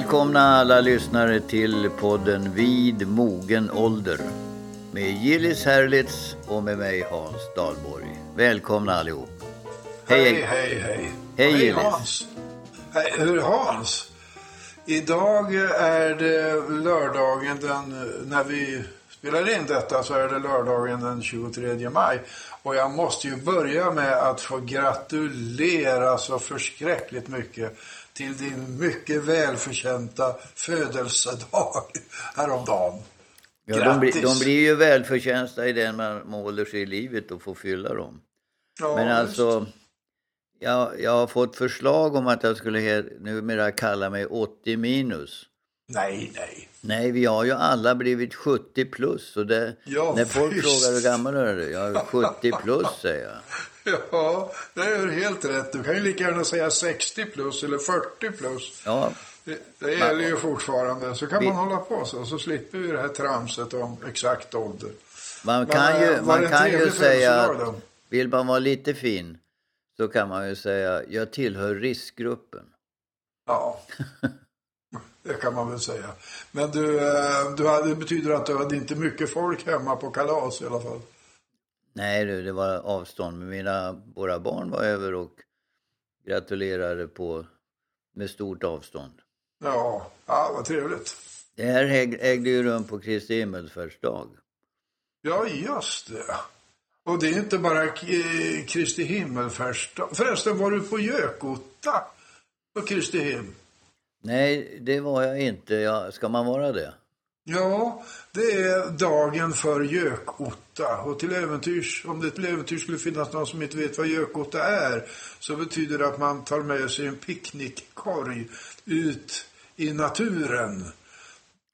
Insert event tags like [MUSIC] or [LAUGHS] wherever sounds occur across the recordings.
Välkomna alla lyssnare till podden Vid mogen ålder med Gillis Herlitz och med mig Hans Dahlborg. Välkomna allihop. Hej, hej, hej. Hej, Hej, Gillis. Hans. Hej, hur Hans? Idag är det lördagen den, när vi spelar in detta så är det lördagen den 23 maj. Och jag måste ju börja med att få gratulera så förskräckligt mycket till din mycket välförtjänta födelsedag häromdagen. Ja, de, blir, Grattis. de blir ju välförtjänsta i den man måler sig i livet och får fylla dem. Ja, Men alltså, jag, jag har fått förslag om att jag skulle he- numera kalla mig 80 minus. Nej, nej. Nej, vi har ju alla blivit 70 plus. Och det, Ja, när folk visst. frågar hur gammal är du? Jag är 70 plus, säger jag. [LAUGHS] Ja, det är helt rätt. Du kan ju lika gärna säga 60 plus eller 40 plus. Ja, Det, det gäller ju fortfarande. Så kan Vi- man hålla på så. Så slipper vi det här tramset om exakt ålder. man Men, kan ju, eh, var man kan ju trevlig säga att då? vill man vara lite fin så kan man ju säga jag tillhör riskgruppen. Ja, [LAUGHS] det kan man väl säga. Men du, eh, du hade, det betyder att du hade inte mycket folk hemma på kalas i alla fall. Nej du, det var avstånd. Men mina, våra barn var över och gratulerade på, med stort avstånd. Ja, ja vad trevligt. Det här äg- ägde ju rum på Kristi himmelsfärdsdag. Ja, just det. Och det är inte bara Kristi himmelfärdsdag. Förresten, var du på Gökotta på Kristi him? Nej, det var jag inte. Ja, ska man vara det? Ja, det är dagen för Gökotta. Och till äventyrs, om det till äventyr skulle finnas någon som inte vet vad Gökotta är, så betyder det att man tar med sig en picknickkorg ut i naturen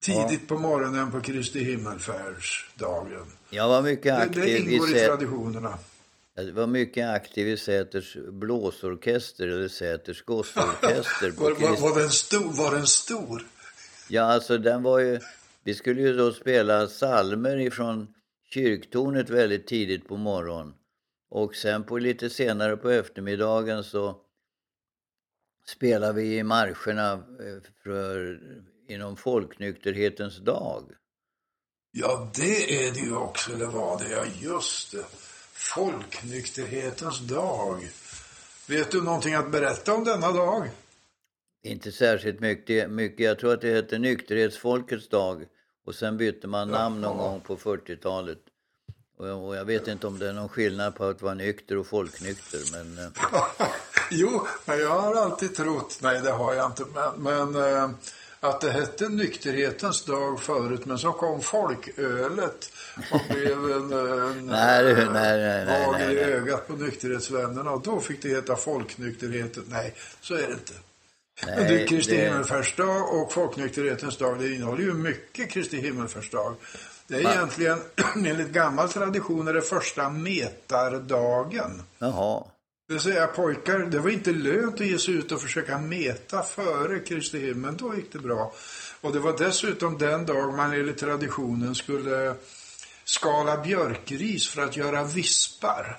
tidigt på morgonen på Kristi himmelfärdsdagen. Jag var mycket Det, aktiv, det ingår i, i traditionerna. jag var mycket aktiv i Säters blåsorkester eller Säters gossorkester. [LAUGHS] Var, var, var, den stor, var den stor? Ja, alltså den var ju... Vi skulle ju då spela salmer ifrån kyrktornet väldigt tidigt på morgonen. Och sen på lite senare på eftermiddagen så spelade vi i marscherna eh, för, inom folknykterhetens dag. Ja, det är det ju också, eller vad det. Ja, just det. Folknykterhetens dag. Vet du någonting att berätta om denna dag? Inte särskilt mycket, mycket. Jag tror att det hette nykterhetsfolkets dag. Och sen bytte man namn någon gång på 40-talet. Och, jag vet inte om det är någon skillnad på att vara nykter och folknykter. Men eh, [LAUGHS] jo, men jag har alltid trott, nej det har jag inte, men, men eh, att det hette nykterhetens dag förut, men så kom folkölet och blev en, en [LAUGHS] Nej, eh, nej, nej, nej, i ögat på nykterhetsvännerna och då fick det heta folknykterheten. Nej, så är det inte. Nej, du, Kristi det- himmelfärdsdag och folknykterhetens dag, det innehåller ju mycket Kristi himmelfärdsdag. Det är Va? egentligen, [CLEARS THROAT] enligt gammal tradition, är det första metardagen. jaha. Det vill säga pojkar, det var inte lönt att ge sig ut och försöka meta före Kristi himmel, då gick det bra. Och det var dessutom den dag man enligt traditionen skulle skala björkris för att göra vispar.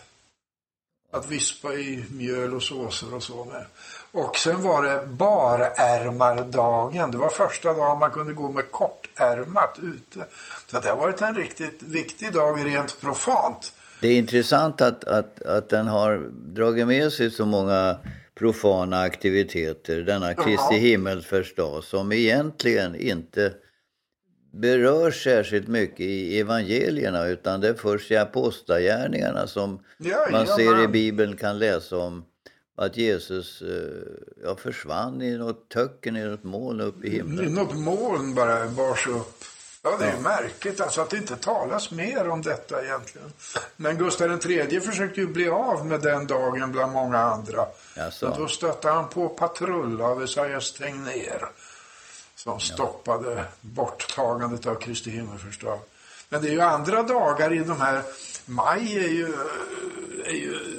Att vispa i mjöl och såser och så med. Och sen var det barärmardagen. Det var första dagen man kunde gå med kortärmat ute. Så det har varit en riktigt viktig dag rent profant. Det är intressant att, att, att den har dragit med sig så många profana aktiviteter, denna Kristi Ja. himmelsfärdsdag, som egentligen inte berör särskilt mycket i evangelierna, utan det är först i apostlagärningarna som Ja, man ser i. Bibeln kan läsa om att Jesus eh, ja, försvann i något töcken, i något moln upp i himlen. Något moln bara bars upp. Ja, det är ju märkligt alltså att det inte talas mer om detta egentligen. Men Gustav III försökte ju bli av med den dagen bland många andra. Jaså? Så då stötte han på patrull av Esaias Tegnér som stoppade borttagandet av Kristi himmelfärdsdag. Men det är ju andra dagar i de här, maj är ju, är ju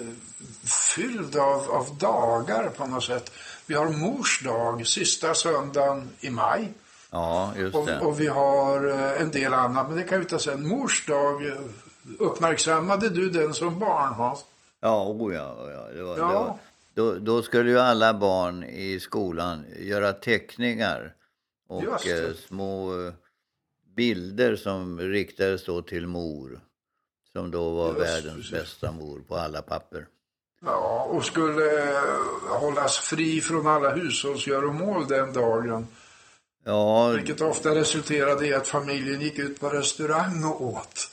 fylld av, av dagar på något sätt. Vi har mors dag, sista söndagen i maj. Ja, just Och, det. och vi har eh, en del annat, men det kan vi ta sen. Mors dag, eh, uppmärksammade du den som barn Hans? Ja, oh ja, oh ja. Det var, Ja. Det var, då, då skulle ju alla barn i skolan göra teckningar Och eh, små eh, bilder som riktades då till mor. Som då var Just världens precis. bästa mor på alla papper. Ja, och skulle eh, hållas fri från alla hushållsgöromål den dagen. Ja, Vilket ofta resulterade i att familjen gick ut på restaurang och åt.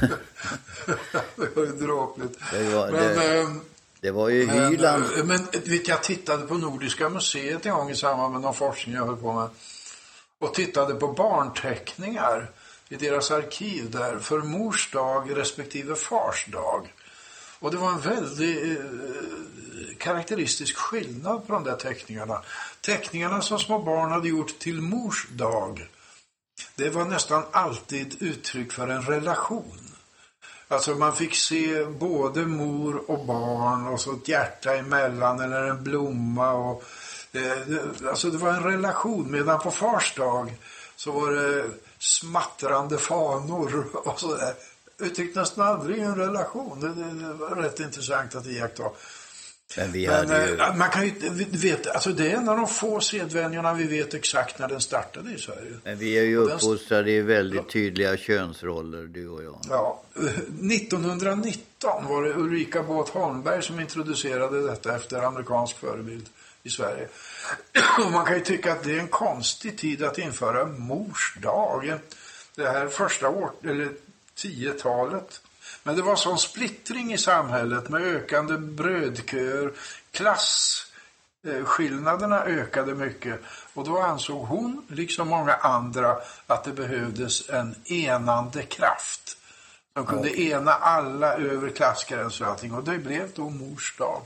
[LAUGHS] det var ju dråpligt. det var, Men, det, eh, det var ju men, Hyland. eh, men vet, jag tittade på Nordiska museet en gång i samband med någon forskning jag höll på med. Och tittade på barnteckningar i deras arkiv där för mors dag respektive fars dag. Och det var en väldigt eh, karaktäristisk skillnad på de där teckningarna. Teckningarna som små barn hade gjort till mors dag, det var nästan alltid uttryck för en relation. Alltså man fick se både mor och barn och så ett hjärta emellan eller en blomma. Och, eh, det- alltså det var en relation. Medan på fars dag så var det smattrande fanor och sådär. Uttryckte nästan aldrig en relation. Det, det, det var rätt intressant att iaktta. Men vi Men hade ju... eh, man kan ju veta, alltså det är en av de få sedvänjorna vi vet exakt när den startade i Sverige. Men vi är ju den- uppfostrade i väldigt tydliga könsroller, du och jag. Ja, [LAUGHS] eh, 1919 var det Ulrika Båth Holmberg som introducerade detta efter amerikansk förebild i Sverige. [CLEARS THROAT] Och man kan ju tycka att det är en konstig tid att införa mors dag. Det här första år, eller tiotalet. Men det var sån splittring i samhället med ökande brödköer, klasskillnaderna ökade mycket. Och då ansåg hon, liksom många andra, att det behövdes en enande kraft. Som kunde ena alla över klassgränser och allting. Och det blev då mors dag.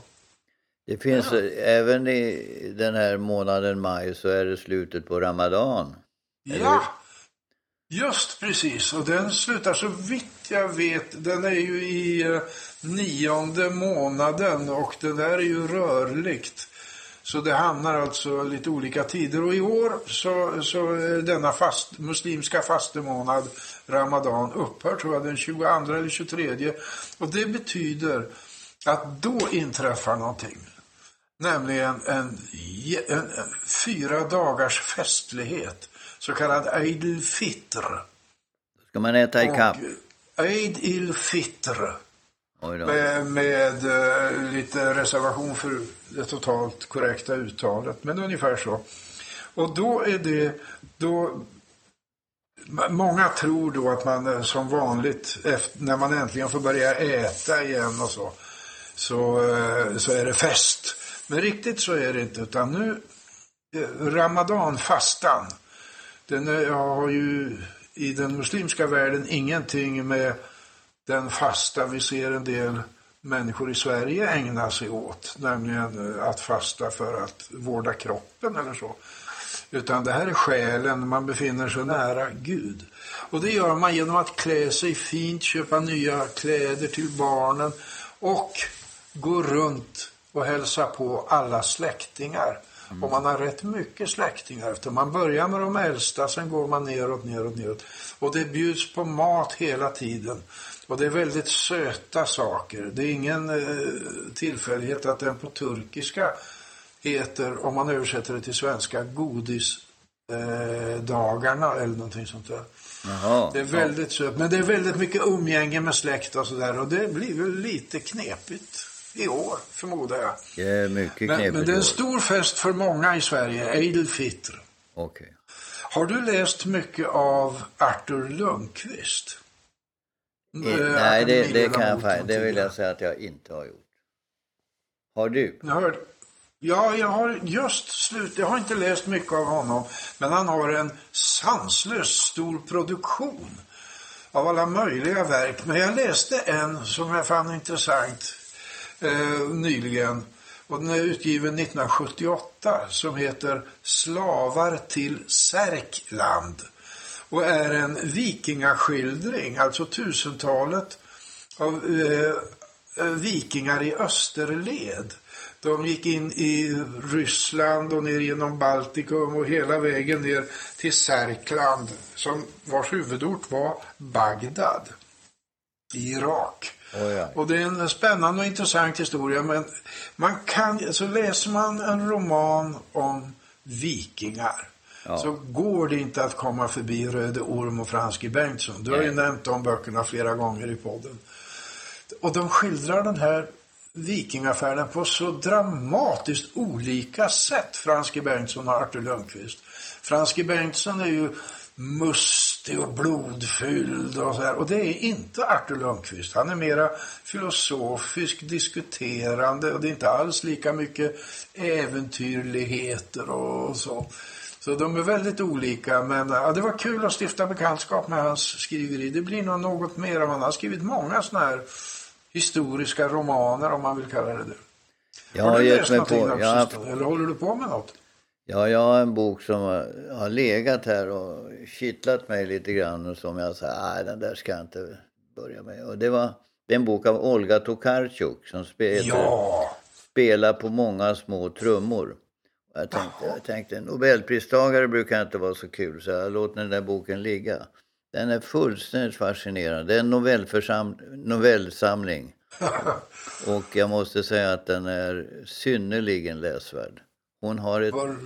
Det finns, eh, även i den här månaden maj så är det slutet på Ramadan. Ja, just precis. Och den slutar så vitt jag vet, den är ju i eh, nionde månaden och det där är ju rörligt. Så det hamnar alltså lite olika tider. Och i år så, så är denna fast, muslimska fastemånad, Ramadan, upphör tror jag den 22 eller 23. Och det betyder att då inträffar någonting. Nämligen en, en, en fyra dagars festlighet, så kallad Eid al-Fitr. Ska man äta ikapp? Och Eid al-Fitr med, med eh, lite reservation för det totalt korrekta uttalet, men ungefär så. Och då är det, då, många tror då att man eh, som vanligt, efter, när man äntligen får börja äta igen och så, så, eh, så är det fest. Men riktigt så är det inte, utan nu, ramadanfastan, den är, har ju i den muslimska världen ingenting med den fasta vi ser en del människor i Sverige ägna sig åt, nämligen eh, att fasta för att vårda kroppen eller så. Utan det här är själen, man befinner sig nära Gud. Och det gör man genom att klä sig fint, köpa nya kläder till barnen och gå runt och hälsa på alla släktingar. Och man har rätt mycket släktingar efter. Man börjar med de äldsta, sen går man neråt, neråt, neråt. Och det bjuds på mat hela tiden. Och det är väldigt söta saker. Det är ingen eh, tillfällighet att den på turkiska heter, om man översätter det till svenska, godisdagarna eh, eller någonting sånt där. Jaha. Det är väldigt sött. Men det är väldigt mycket umgänge med släkt och sådär. Och det blir väl lite knepigt i år, förmodar jag. Det är mycket Men, knepigt. men det är en stor fest för många i Sverige, Eid al-Fitr. Okej. Har du läst mycket av Artur Lundqvist? Eh, Eh, Nej, det, det, kan jag, det vill jag säga att jag inte har gjort. Har du? Jag hörde, ja, jag har just slut. Jag har inte läst mycket av honom. Men han har en sanslös stor produktion av alla möjliga verk. Men jag läste en som jag fann intressant eh, nyligen. Och den är utgiven 1978 som heter Slavar till Särkland. Och är en vikingaskildring, alltså tusentalet av eh, eh, vikingar i österled. De gick in i Ryssland och ner genom Baltikum och hela vägen ner till Särkland som vars huvudort var Bagdad i Irak. Oh, ja. Och det är en spännande och intressant historia men man kan, så läser man en roman om vikingar ja. så går det inte att komma förbi Röde Orm och Frans G. Bengtsson. Du har ju nämnt de böckerna flera gånger i podden. Och de skildrar den här vikingafärden på så dramatiskt olika sätt, Frans G. Bengtsson och Artur Lundqvist. Frans G. Bengtsson är ju mustig och blodfylld och så här. Och det är inte Artur Lundqvist. Han är mera filosofisk, diskuterande och det är inte alls lika mycket äventyrligheter och så. Så de är väldigt olika, men ja, det var kul att stifta bekantskap med hans skriveri. Det blir nog något mer. Han har skrivit många sådana här historiska romaner, om man vill kalla det det. Jag har, du läst någonting på, jag... eller håller du på med något? Ja, jag har en bok som har legat här och kittlat mig lite grann och som jag sa, nej den där ska jag inte börja med. Och det var det är en bok av Olga Tokarczuk som spelar, ja. spelar på många små trummor. Jag tänkte, jag tänkte, Nobelpristagare brukar inte vara så kul så jag låter den där boken ligga. Den är fullständigt fascinerande. Det är en novellsamling. [LAUGHS] Och jag måste säga att den är synnerligen läsvärd. Hon har ett Var...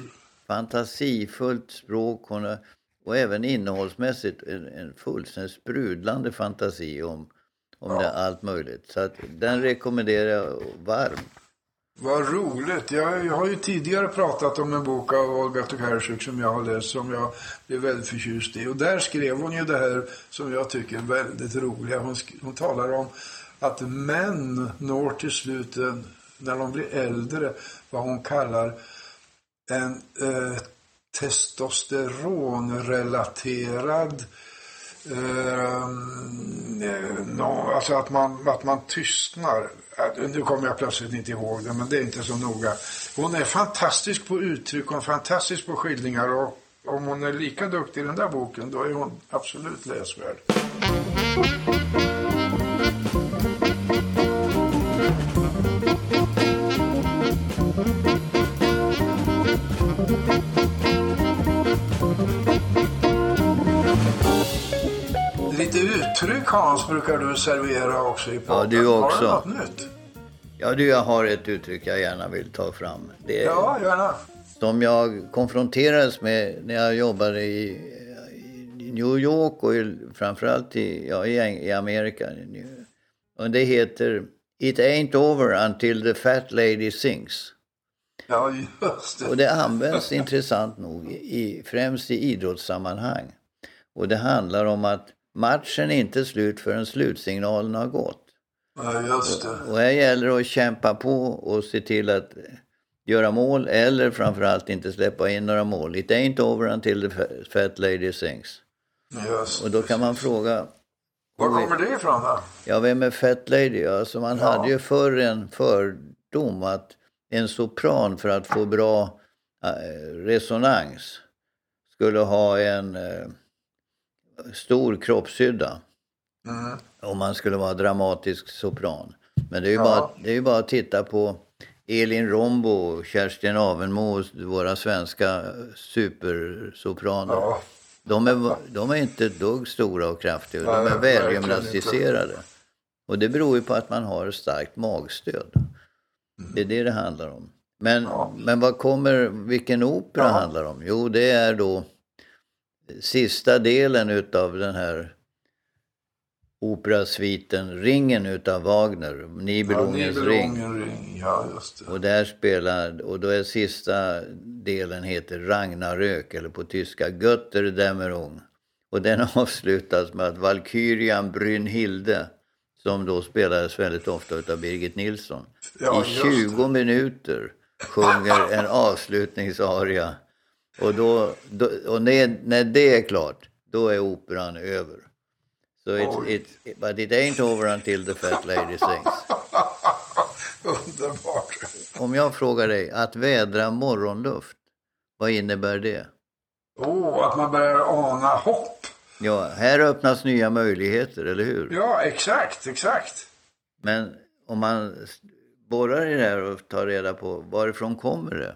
fantasifullt språk hon har, och även innehållsmässigt en, en fullständigt sprudlande fantasi om, om ja. det, allt möjligt. Så att, den rekommenderar jag varmt. Vad roligt. Jag, jag, har ju tidigare pratat om en bok av Olga Tokarczuk som jag har läst som jag blev väldigt förtjust i. Och där skrev hon ju det här som jag tycker är väldigt roliga. Hon, hon talar om att män når till slut, när de blir äldre, vad hon kallar en eh, testosteronrelaterad eh, mm, no, alltså att man, att man tystnar. Äh, nu kommer jag plötsligt inte ihåg det, men det är inte så noga. Hon är fantastisk på uttryck och fantastisk på skildringar och om hon är lika duktig i den där boken, då är hon absolut läsvärd. Uttryck Hans brukar du servera också i podden. Ja, du också. Har du något nytt? Ja, du, jag har ett uttryck jag gärna vill ta fram. Det är, ja, gärna. Som jag konfronterades med när jag jobbade i, i New York och i, framförallt i, ja, i, i Amerika. Och det heter It ain't over until the fat lady sings. Ja, just det. Och det används intressant nog i, främst i idrottssammanhang. Och det handlar om att matchen är inte slut förrän slutsignalen har gått. Ja, just det. Och här gäller det att kämpa på och se till att göra mål eller framförallt inte släppa in några mål. It ain't over until the fat lady sings. Just och då kan man fråga... Var kommer det ifrån då? Ja, vem är fat lady? Alltså man ja. hade ju förr en fördom att en sopran för att få bra äh, resonans skulle ha en äh, stor kroppshydda. Mm. Om man skulle vara dramatisk sopran. Men det är ju, ja. bara, det är bara att titta på Elin Rombo, Kerstin Avenmo, våra svenska supersopraner. Ja. De, är, de är inte dugg stora och kraftiga, de är välgymnastiserade. Och det beror ju på att man har starkt magstöd. Det är det det handlar om. Men, ja. men vad kommer, vilken opera ja. handlar om? Jo, det är då sista delen utav den här operasviten Ringen utav Wagner, Nibelungens ja, ring. ring. Ja, just det. Och där spelar, och då är sista delen heter Ragnarök eller på tyska Götter Dämmerung. Och den [LAUGHS] avslutas med att Valkyrian Brynhilde som då spelades väldigt ofta utav Birgit Nilsson ja, i 20 minuter sjunger en avslutningsaria och, då, då, och när, när det är klart, då är operan över. So it's, it's, but it ain't over until the fat lady sings. [LAUGHS] Underbart. Om jag frågar dig, att vädra morgonluft, vad innebär det? Oh, att man börjar ana hopp. Ja, här öppnas nya möjligheter, eller hur? Ja, exakt, exakt. Men om man borrar i det här och tar reda på varifrån kommer det?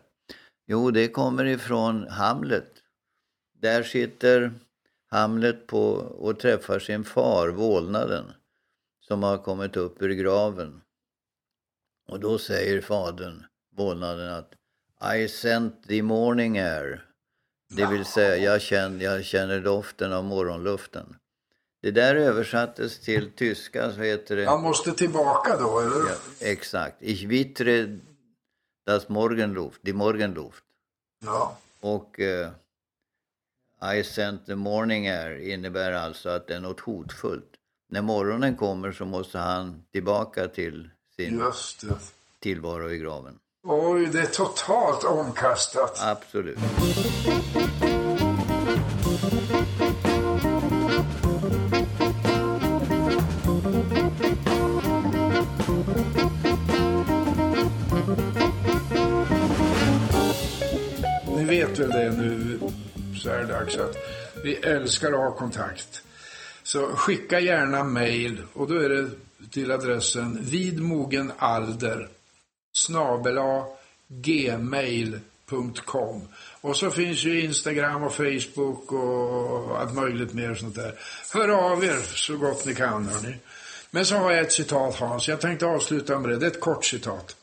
Jo, det kommer ifrån Hamlet. Där sitter Hamlet på och träffar sin far, vålnaden, som har kommit upp ur graven. Och då säger fadern, vålnaden, att I sent the morning air Det vill säga, jag känner, jag känner doften av morgonluften. Det där översattes till tyska så heter det... Han måste tillbaka då, eller? Ja, exakt. Ich wittre das Morgenluft, die Morgenluft. Ja. Och uh, I sent the morning air innebär alltså att det är något hotfullt. När morgonen kommer så måste han tillbaka till sin tillvaro i graven. Oj, det är totalt omkastat. Absolut. Vet väl det nu så är det dags att vi älskar att ha kontakt. Så skicka gärna mejl. och då är det till adressen vidmogenalder snabela gmail.com. Och så finns ju Instagram och Facebook och allt möjligt mer sånt där. Hör av er så gott ni kan hörni. Men så har jag ett citat Hans, jag tänkte avsluta med det. Det är ett kort citat.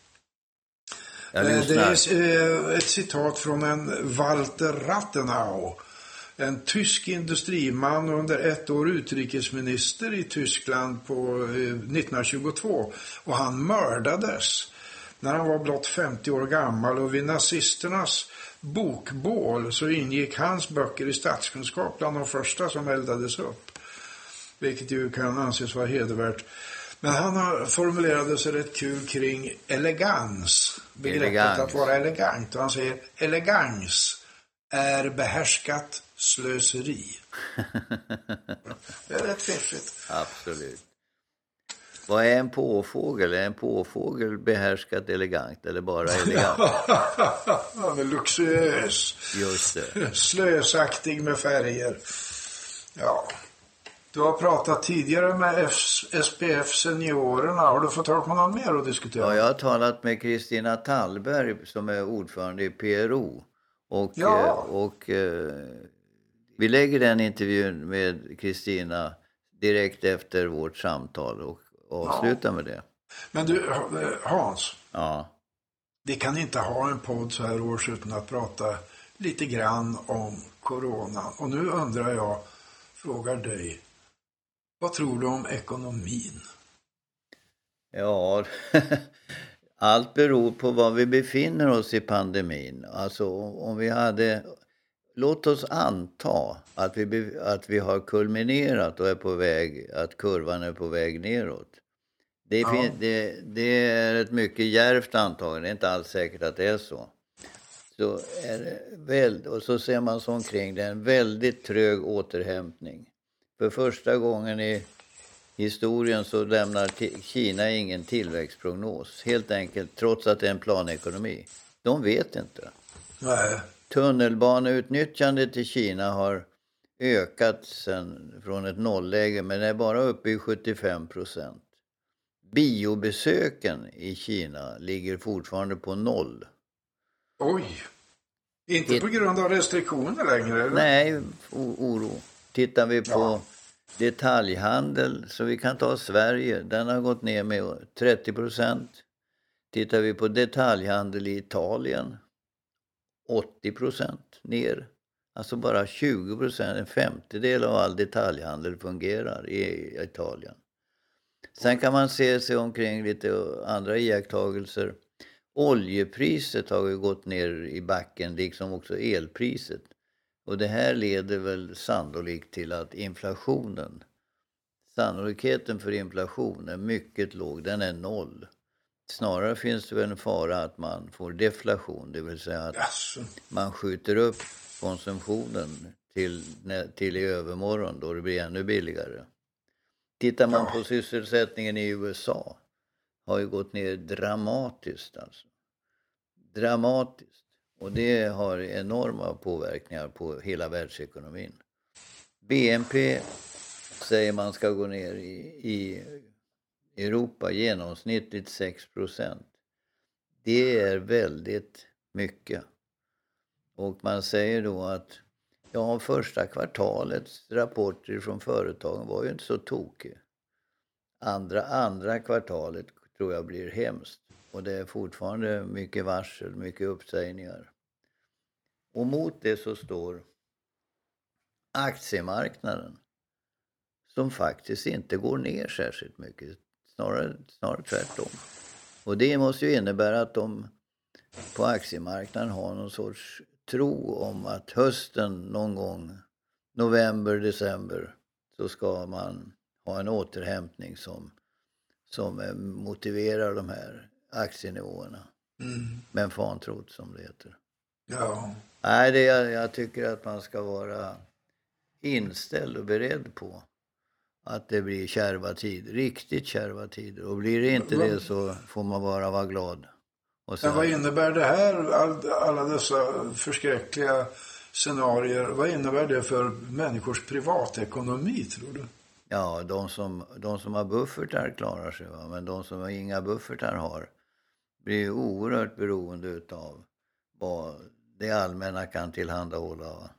Eh, det är eh, ett citat från en Walter Rathenau. En tysk industriman under ett år utrikesminister i Tyskland på 1922. Eh, och han mördades när han var blott 50 år gammal och vid nazisternas bokbål så ingick hans böcker i statskunskap bland de första som eldades upp. Vilket ju kan anses vara hedervärt. Men han har formulerade sig rätt kul kring elegans. Begreppet elegans. att vara elegant. Och han säger elegans är behärskat slöseri. [LAUGHS] det är rätt fiffigt. Absolut. Vad är en påfågel? Är en påfågel behärskat elegant eller bara elegant? [LAUGHS] Han är luxuös. Just det. Slösaktig med färger. Ja. Du har pratat tidigare med SPF Seniorerna. Har du fått höra någon mer att diskutera? Ja, jag har talat med Kristina Tallberg som är ordförande i PRO. Och, ja. Eh, och eh, vi lägger den intervjun med Kristina direkt efter vårt samtal. Och avsluta ja. med det. Men du, Hans. Ja. Vi kan inte ha en podd så här års utan att prata lite grann om coronan. Och nu undrar jag, frågar dig, vad tror du om ekonomin? Ja, [LAUGHS] allt beror på var vi befinner oss i pandemin. Alltså om vi hade låt oss anta att vi, att vi har kulminerat och är på väg, att kurvan är på väg neråt. Det, ja. det, det är ett mycket djärvt antagande, det är inte alls säkert att det är så. så är väl, och så ser man sig omkring, det är en väldigt trög återhämtning. För första gången i historien så lämnar Kina ingen tillväxtprognos. Helt enkelt, trots att det är en planekonomi. De vet inte. Nej tunnelbaneutnyttjandet i Kina har ökat sen, från ett nollläge men är bara uppe i 75 procent. Biobesöken i Kina ligger fortfarande på noll. Oj! Inte på grund av restriktioner längre? Eller? Nej, oro. Tittar vi på ja. detaljhandel, så vi kan ta Sverige, den har gått ner med 30 procent. Tittar vi på detaljhandel i Italien 80 procent ner. Alltså bara 20 procent, en femtedel av all detaljhandel fungerar i Italien. Sen kan man se sig omkring lite andra iakttagelser. Oljepriset har ju gått ner i backen, liksom också elpriset. Och det här leder väl sannolikt till att inflationen, sannolikheten för inflation är mycket låg, den är noll. Snarare finns det väl en fara att man får deflation, det vill säga att yes. man skjuter upp konsumtionen till, till i övermorgon då det blir ännu billigare. Tittar man på sysselsättningen i USA har ju gått ner dramatiskt alltså. Dramatiskt. Och det har enorma påverkningar på hela världsekonomin. BNP säger man ska gå ner i, i Europa genomsnittligt 6% Det är väldigt mycket. Och man säger då att ja, första kvartalets rapporter från företagen var ju inte så tokiga. Andra, andra kvartalet tror jag blir hemskt. Och det är fortfarande mycket varsel, mycket uppsägningar. Och mot det så står aktiemarknaden som faktiskt inte går ner särskilt mycket. Snarare, snarare tvärtom. Och det måste ju innebära att de på aktiemarknaden har någon sorts tro om att hösten någon gång, november, december, så ska man ha en återhämtning som, som eh, motiverar de här aktienivåerna. Mm. Men fantrot som det heter. Ja. Nej, det, jag, jag tycker att man ska vara inställd och beredd på att det blir kärva tider, riktigt kärva tider. Och blir det inte det så får man bara vara glad. Och sen... Men vad innebär det här, all, alla dessa förskräckliga scenarier, vad innebär det för människors privatekonomi tror du? Ja, de som, de som har buffertar klarar sig, va? men de som inga buffertar har blir oerhört beroende utav vad det allmänna kan tillhandahålla.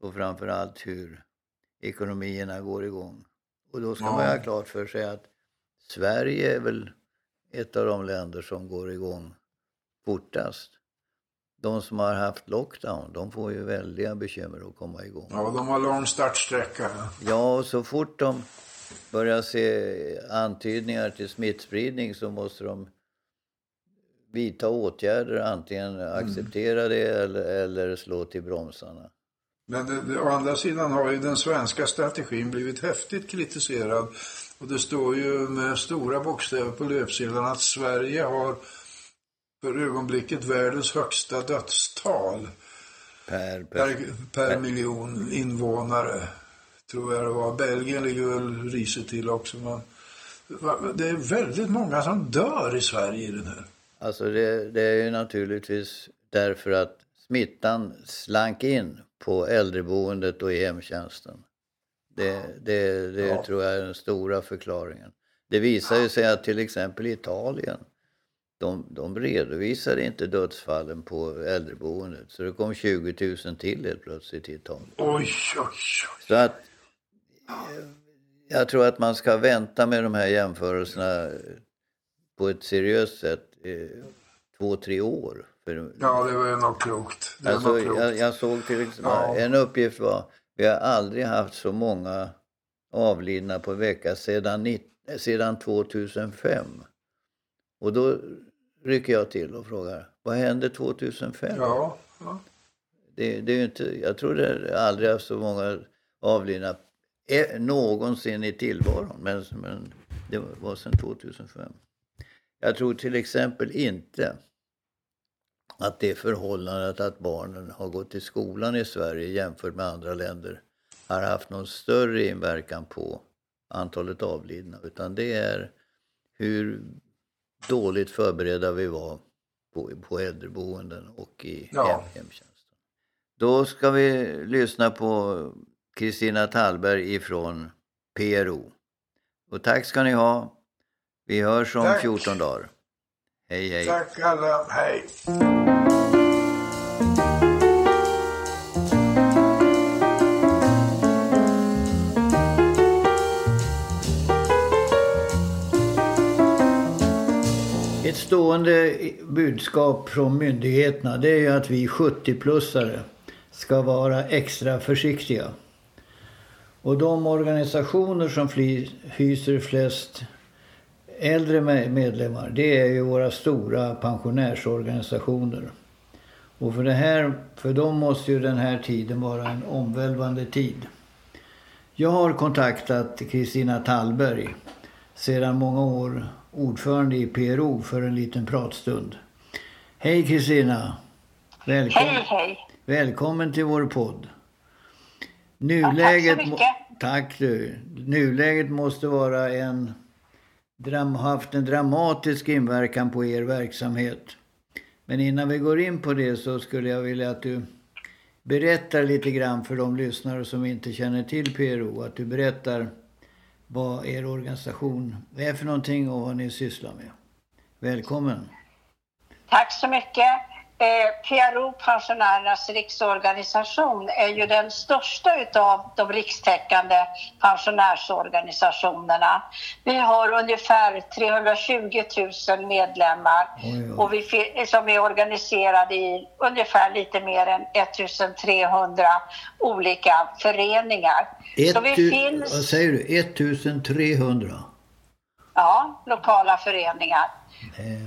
Och framförallt hur ekonomierna går igång. Och då ska ja. man ha klart för sig att Sverige är väl ett av de länder som går igång fortast. De som har haft lockdown, de får ju väldiga bekymmer att komma igång. Ja, de har lång startsträcka. Ja, och så fort de börjar se antydningar till smittspridning så måste de vidta åtgärder, antingen mm. acceptera det eller, eller slå till bromsarna. Men det, det, å andra sidan har ju den svenska strategin blivit häftigt kritiserad. Och det står ju med stora bokstäver på löpsedeln att Sverige har för ögonblicket världens högsta dödstal. Per, per, per, per miljon invånare, tror jag det var. Belgien ligger väl risigt till också. Men det är väldigt många som dör i Sverige i den här. Alltså det, det är ju naturligtvis därför att smittan slank in på äldreboendet och i hemtjänsten. Det, det, det ja. tror jag är den stora förklaringen. Det visar ju sig att till exempel i Italien, de, de redovisade inte dödsfallen på äldreboendet. Så det kom 20 000 till helt plötsligt till Italien. Oj, oj, oj. Så att jag tror att man ska vänta med de här jämförelserna på ett seriöst sätt två, tre år. För, ja, det var nog klokt. Det alltså, nog klokt. Jag, jag, såg till exempel, ja. en uppgift var, vi har aldrig haft så många avlidna på vecka sedan, sedan 2005. Och då rycker jag till och frågar, vad hände 2005? Ja, ja. Det, det är inte, jag tror det aldrig haft så många avlidna eh, någonsin i tillvaron, men, men det var sedan 2005. Jag tror till exempel inte att det förhållandet att barnen har gått i skolan i Sverige jämfört med andra länder har haft någon större inverkan på antalet avlidna. Utan det är hur dåligt förberedda vi var på, på äldreboenden och i ja. hem, hemtjänsten. Då ska vi lyssna på Kristina Tallberg ifrån PRO. Och tack ska ni ha. Vi hörs om Tack. 14 dagar. Hej, hej. Tack alla. Hej. Ett stående budskap från myndigheterna det är ju att vi 70-plussare ska vara extra försiktiga. Och de organisationer som hyser flest äldre medlemmar, det är ju våra stora pensionärsorganisationer. Och för, det här, för dem måste ju den här tiden vara en omvälvande tid. Jag har kontaktat Kristina Tallberg, sedan många år ordförande i PRO, för en liten pratstund. Hej Kristina! Välkommen, hej, hej! Välkommen till vår podd. Nuläget, ja, tack så mycket! Tack du! Nuläget måste vara en haft en dramatisk inverkan på er verksamhet. Men innan vi går in på det så skulle jag vilja att du berättar lite grann för de lyssnare som inte känner till PRO. Att du berättar vad er organisation är för någonting och vad ni sysslar med. Välkommen! Tack så mycket! Eh, PRO, Pensionärernas riksorganisation, är ju den största utav de rikstäckande pensionärsorganisationerna. Vi har ungefär 320 000 medlemmar oj, oj. Och vi, som är organiserade i ungefär lite mer än 1300 olika föreningar. Ett, Så vi finns... Vad säger du? 1300? Ja, lokala föreningar.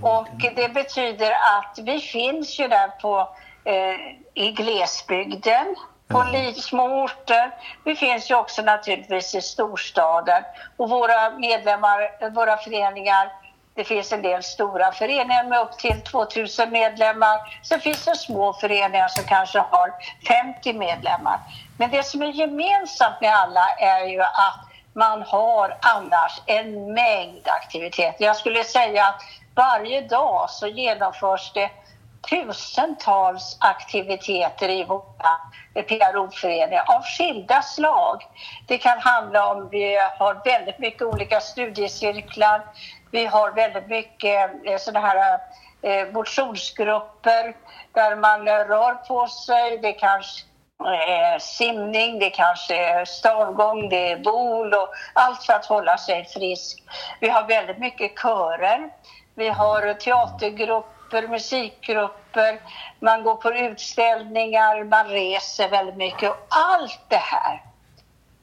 Och det betyder att vi finns ju där på, eh, i glesbygden, på ja. små orter. Vi finns ju också naturligtvis i storstaden. Och våra medlemmar, våra föreningar, det finns en del stora föreningar med upp till 2000 medlemmar. Sen finns det små föreningar som kanske har 50 medlemmar. Men det som är gemensamt med alla är ju att man har annars en mängd aktiviteter. Jag skulle säga att varje dag så genomförs det tusentals aktiviteter i våra PRO-föreningar av skilda slag. Det kan handla om, vi har väldigt mycket olika studiecirklar, vi har väldigt mycket eh, sådana här eh, motionsgrupper där man eh, rör på sig. Det kanske är simning, det kanske är stavgång, det är bol och allt för att hålla sig frisk. Vi har väldigt mycket körer. Vi har teatergrupper, musikgrupper, man går på utställningar, man reser väldigt mycket. Och allt det här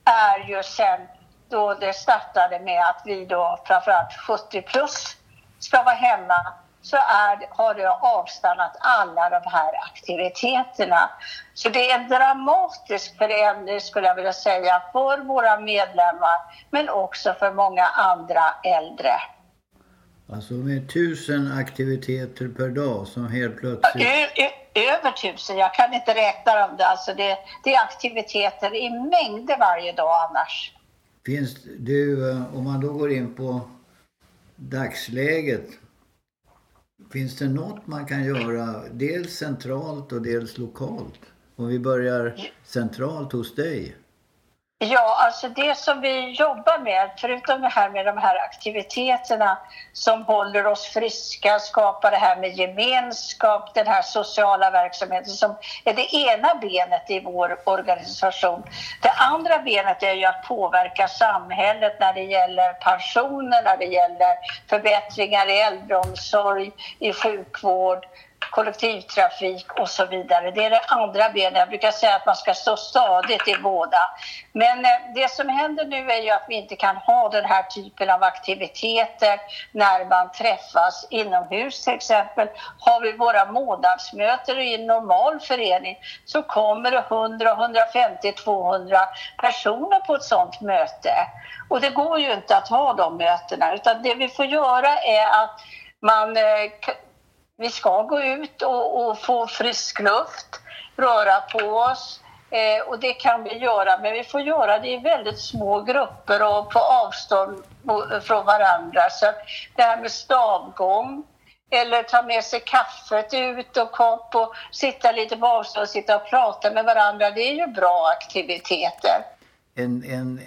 är ju sen då det startade med att vi då framförallt 70 plus ska vara hemma så är, har det avstannat alla de här aktiviteterna. Så det är en dramatisk förändring skulle jag vilja säga för våra medlemmar men också för många andra äldre. Alltså med tusen aktiviteter per dag som helt plötsligt... Över tusen, jag kan inte räkna dem. Det. Alltså det, det är aktiviteter i mängder varje dag annars. Finns du, om man då går in på dagsläget, finns det något man kan göra dels centralt och dels lokalt? Om vi börjar centralt hos dig. Ja, alltså det som vi jobbar med, förutom det här med de här aktiviteterna som håller oss friska, skapar det här med gemenskap, den här sociala verksamheten som är det ena benet i vår organisation. Det andra benet är ju att påverka samhället när det gäller pensioner, när det gäller förbättringar i äldreomsorg, i sjukvård, kollektivtrafik och så vidare. Det är det andra benet. Jag brukar säga att man ska stå stadigt i båda. Men eh, det som händer nu är ju att vi inte kan ha den här typen av aktiviteter när man träffas inomhus till exempel. Har vi våra månadsmöten i en normal förening så kommer det 100, 150, 200 personer på ett sådant möte. Och det går ju inte att ha de mötena utan det vi får göra är att man eh, vi ska gå ut och, och få frisk luft, röra på oss. Eh, och det kan vi göra, men vi får göra det i väldigt små grupper och på avstånd från varandra. Så det här med stavgång, eller ta med sig kaffet ut och kopp och sitta lite på avstånd och sitta och prata med varandra. Det är ju bra aktiviteter. En, en,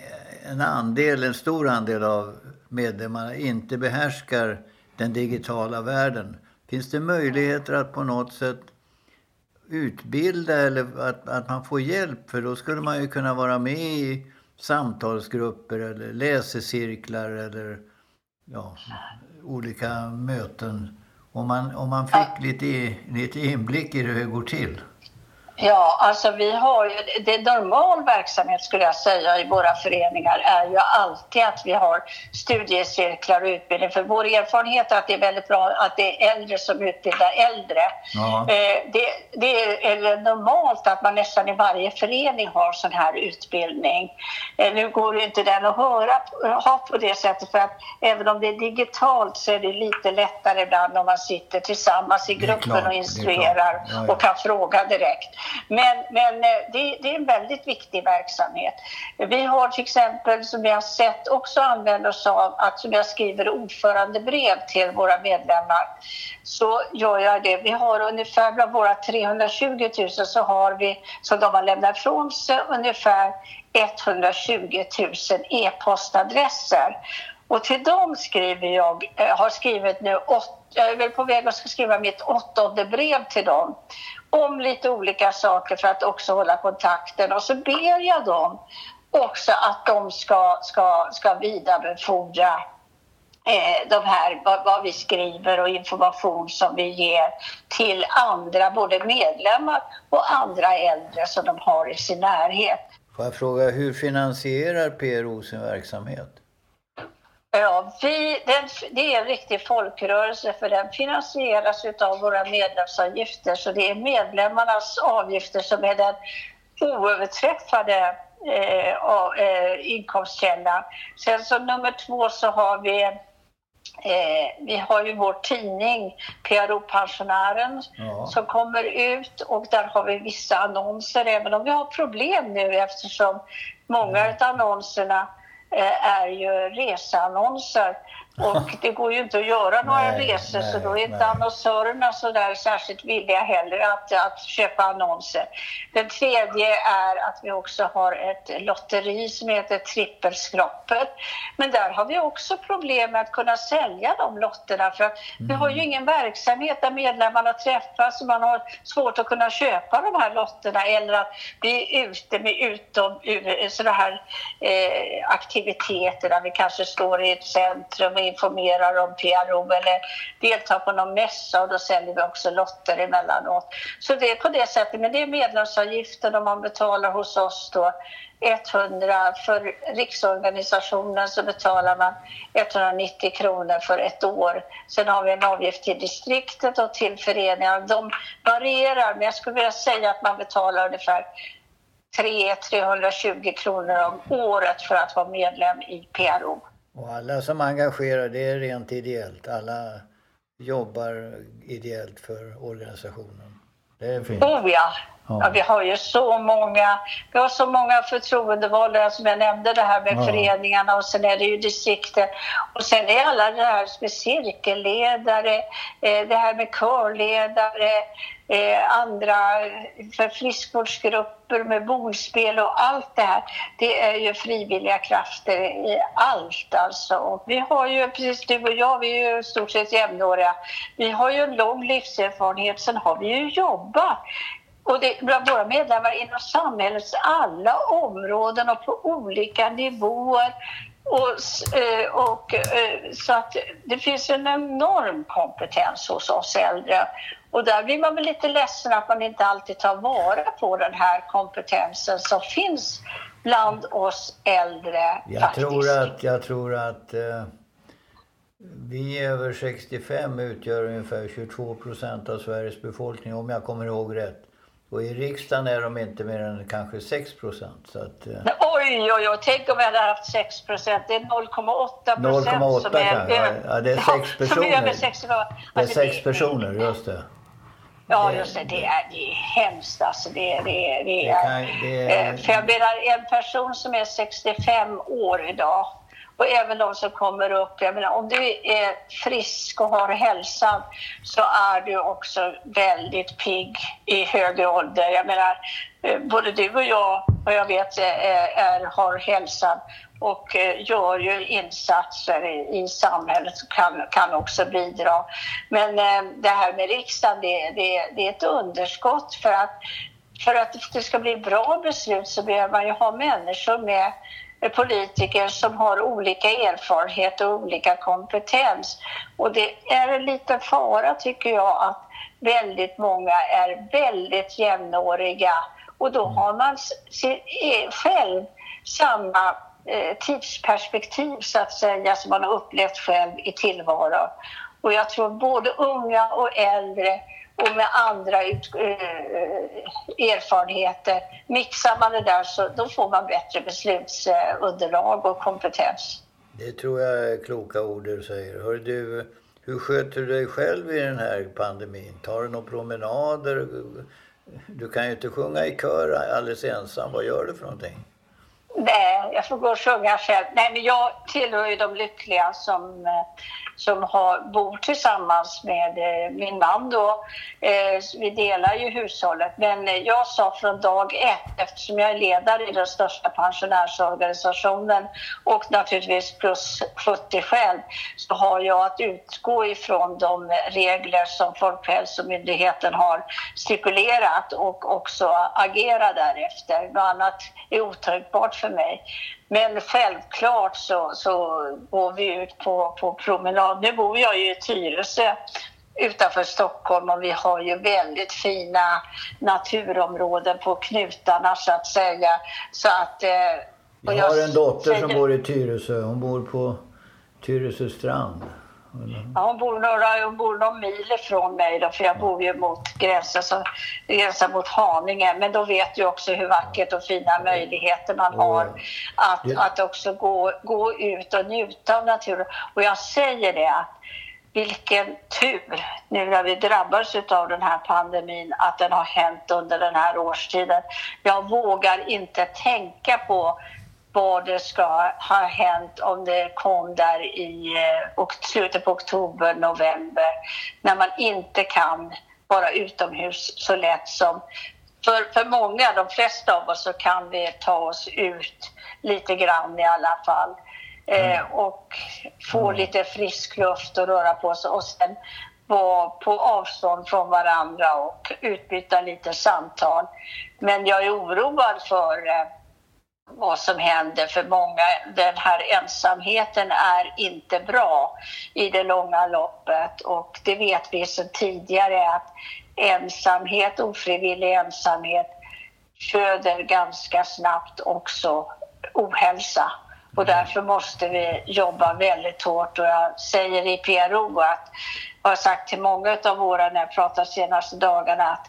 en andel, en stor andel av medlemmarna inte behärskar den digitala världen. Finns det möjligheter att på något sätt utbilda eller att, att man får hjälp? För då skulle man ju kunna vara med i samtalsgrupper eller läsecirklar eller ja, olika möten. Om man, om man fick lite, lite inblick i hur det går till. Ja, alltså vi har ju, det normal verksamhet skulle jag säga i våra föreningar är ju alltid att vi har studiecirklar och utbildning. För vår erfarenhet är att det är väldigt bra att det är äldre som utbildar äldre. Ja. Eh, det, det, är normalt att man nästan i varje förening har sån här utbildning. Eh, nu går det inte den att höra, ha på det sättet för att även om det är digitalt så är det lite lättare ibland om man sitter tillsammans i gruppen och instruerar ja, ja. och kan fråga direkt. Men, men eh, det, det, är en väldigt viktig verksamhet. Vi har till exempel, som jag har sett, också använt oss av att som jag skriver ordförandebrev till våra medlemmar. Så gör jag det. Vi har ungefär bland våra 320 000 så har vi, som de har lämnat ifrån sig, ungefär 120 000 e-postadresser. Och till dem skriver jag, eh, har skrivit nu åtta jag är väl på väg att skriva mitt åttonde brev till dem om lite olika saker för att också hålla kontakten. Och så ber jag dem också att de ska, ska, ska vidarebefordra eh, de här, vad, vad, vi skriver och information som vi ger till andra, både medlemmar och andra äldre som de har i sin närhet. Får jag fråga, hur finansierar PRO sin verksamhet? Ja, vi, den, det är en riktig folkrörelse för den finansieras av våra medlemsavgifter. Så det är medlemmarnas avgifter som är den oöverträffade eh, eh, inkomstkällan. Sen som nummer två så har vi Eh, vi har ju vår tidning PRO-pensionären ja. som kommer ut och där har vi vissa annonser även om vi har problem nu eftersom många mm. av annonserna Eh, är ju reseannonser och det går ju inte att göra några nej, resor nej, så då är inte nej. annonsörerna så där särskilt villiga heller att, att köpa annonser. Den tredje är att vi också har ett lotteri som heter Trippelskroppet. Men där har vi också problem med att kunna sälja de lotterna för att mm. vi har ju mm. ingen verksamhet där medlemmarna träffas och man har svårt att kunna köpa de här lotterna eller att bli ute med utom sådana här eh, aktiviteter där vi kanske står i ett centrum informerar om PRO eller eh, deltar på någon mässa och då säljer vi också lotter emellanåt. Så det är på det sättet, men det är medlemsavgiften och man betalar hos oss då 100 för riksorganisationen så betalar man 190 kronor för ett år. Sen har vi en avgift till distriktet och till föreningar. De varierar, men jag skulle vilja säga att man betalar ungefär 3 320 kronor om året för att vara medlem i PRO. Och alla som engagerar, det är rent ideellt. Alla jobbar ideellt för organisationen. Det är fint. Oh ja. Ja. vi har ju så många, vi har så många förtroendevalda som jag nämnde det här med ja. föreningarna och sen är det ju distrikten och sen är alla det här med cirkelledare, eh, det här med körledare, eh, andra för friskvårdsgrupper med bordspel och allt det här. Det är ju frivilliga krafter i allt alltså. Och vi har ju, precis du och jag, vi är ju stort sett jämnåriga. Vi har ju en lång livserfarenhet, sen har vi ju jobbat och det, bland våra medlemmar inom samhällets alla områden och på olika nivåer. Och, eh, och, eh, så att det finns en enorm kompetens hos oss äldre. Och där blir man väl lite ledsen att man inte alltid tar vara på den här kompetensen som finns bland oss äldre. Jag faktiskt. tror att, jag tror att eh, vi över 65 utgör ungefär 22 procent av Sveriges befolkning om jag kommer ihåg rätt. Och i riksdagen är de inte mer än kanske 6 procent. Eh. Oj, oj, oj, tänk om vi hade haft 6 procent. Det är 0,8 procent som är... Ja, ja, det är 6 personer. det är 6 alltså, personer, just det. Ja, just det. Det är, det är hemskt alltså. Det, det, det, det är, kan, det är... Eh, för jag menar, en person som är 65 år idag och även de som kommer upp. Jag menar, om du är frisk och har hälsan så är du också väldigt pigg i högre ålder. Jag menar, eh, både du och jag, vad jag vet, är, är, har hälsan och eh, gör ju insatser i, i samhället och kan, kan också bidra. Men det här med riksdagen, det, det, det är ett underskott för att för att det ska bli bra beslut så behöver man ju ha människor med politiker som har olika erfarenhet och olika kompetens. Och det är en liten fara tycker jag att väldigt många är väldigt jämnåriga och då har man e, själv samma eh, tidsperspektiv så att säga som man har upplevt själv i tillvaron. Och jag tror både unga och äldre och med andra ut, eh, erfarenheter. Mixar man det där så då får man bättre beslutsunderlag och kompetens. Det tror jag är kloka ord du säger. Hör du, hur sköter du dig själv i den här pandemin? Tar du några promenader? Du kan ju inte sjunga i kör alldeles ensam. Vad gör du för någonting? Nej, jag får gå och sjunga själv. Nej, men jag tillhör ju de lyckliga som, eh, som har, bor tillsammans med eh, min man. Då. Eh, vi delar ju hushållet. Men jag sa från dag ett, eftersom jag är ledare i den största pensionärsorganisationen och naturligtvis plus 70 själv, så har jag att utgå ifrån de regler som Folkhälsomyndigheten har stipulerat och också agera därefter. Något annat är otänkbart för mig. Men självklart så, så går vi ut på, på promenad. Nu bor jag ju i Tyresö utanför Stockholm och vi har ju väldigt fina naturområden på knutarna så att säga. Så att, eh, jag har en dotter som bor i Tyresö. Hon bor på Tyresö strand. Ja, hon bor några, hon bor någon mil ifrån mig då, för jag bor ju mot gränsen, så, gränsen mot Haninge. Men då vet du också hur vackert och fina möjligheter man har att, att också gå, gå ut och njuta av naturen. Och jag säger det att vilken tur nu när vi drabbas av den här pandemin att den har hänt under den här årstiden. Jag vågar inte tänka på vad det ska ha hänt om det kom där i eh, slutet på oktober, november när man inte kan vara utomhus så lätt som för, för många, de flesta av oss, så kan vi ta oss ut lite grann i alla fall eh, mm. och få mm. lite frisk luft och röra på sig och sen vara på avstånd från varandra och utbyta lite samtal. Men jag är oroad för eh, vad som händer för många. Den här ensamheten är inte bra i det långa loppet och det vet vi sedan tidigare att ensamhet, ofrivillig ensamhet föder ganska snabbt också ohälsa. Och därför måste vi jobba väldigt hårt och jag säger i PRO att jag har sagt till många av våra när jag pratat senaste dagarna att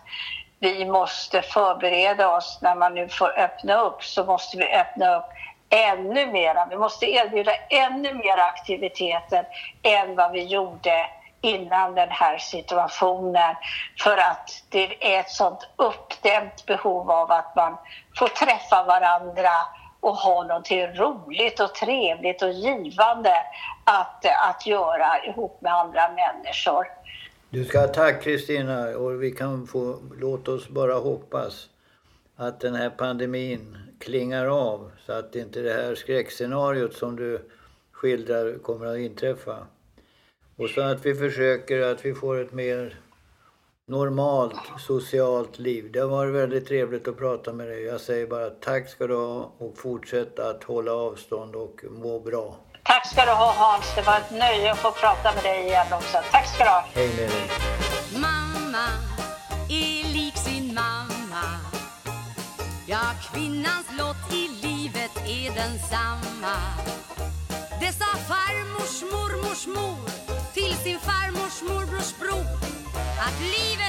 vi måste förbereda oss när man nu får öppna upp så måste vi öppna upp ännu mera. Vi måste erbjuda ännu mer aktiviteter än vad vi gjorde innan den här situationen för att det är ett sånt uppdämt behov av att man får träffa varandra och ha någonting roligt och trevligt och givande att, att göra ihop med andra människor. Du ska ha tack Kristina och vi kan få, låt oss bara hoppas att den här pandemin klingar av så att inte det här skräckscenariot som du skildrar kommer att inträffa. Och så att vi försöker att vi får ett mer normalt socialt liv. Det har varit väldigt trevligt att prata med dig. Jag säger bara tack ska du ha och fortsätt att hålla avstånd och må bra. Tack ska du ha Hans. Det var ett nöje att få prata med dig igen också. Tack ska du ha. Hej med dig. Mamma är lik sin mamma. Ja, kvinnans lott i livet är densamma. Det sa farmors mormors mor till sin farmors morbrors bror. Att livet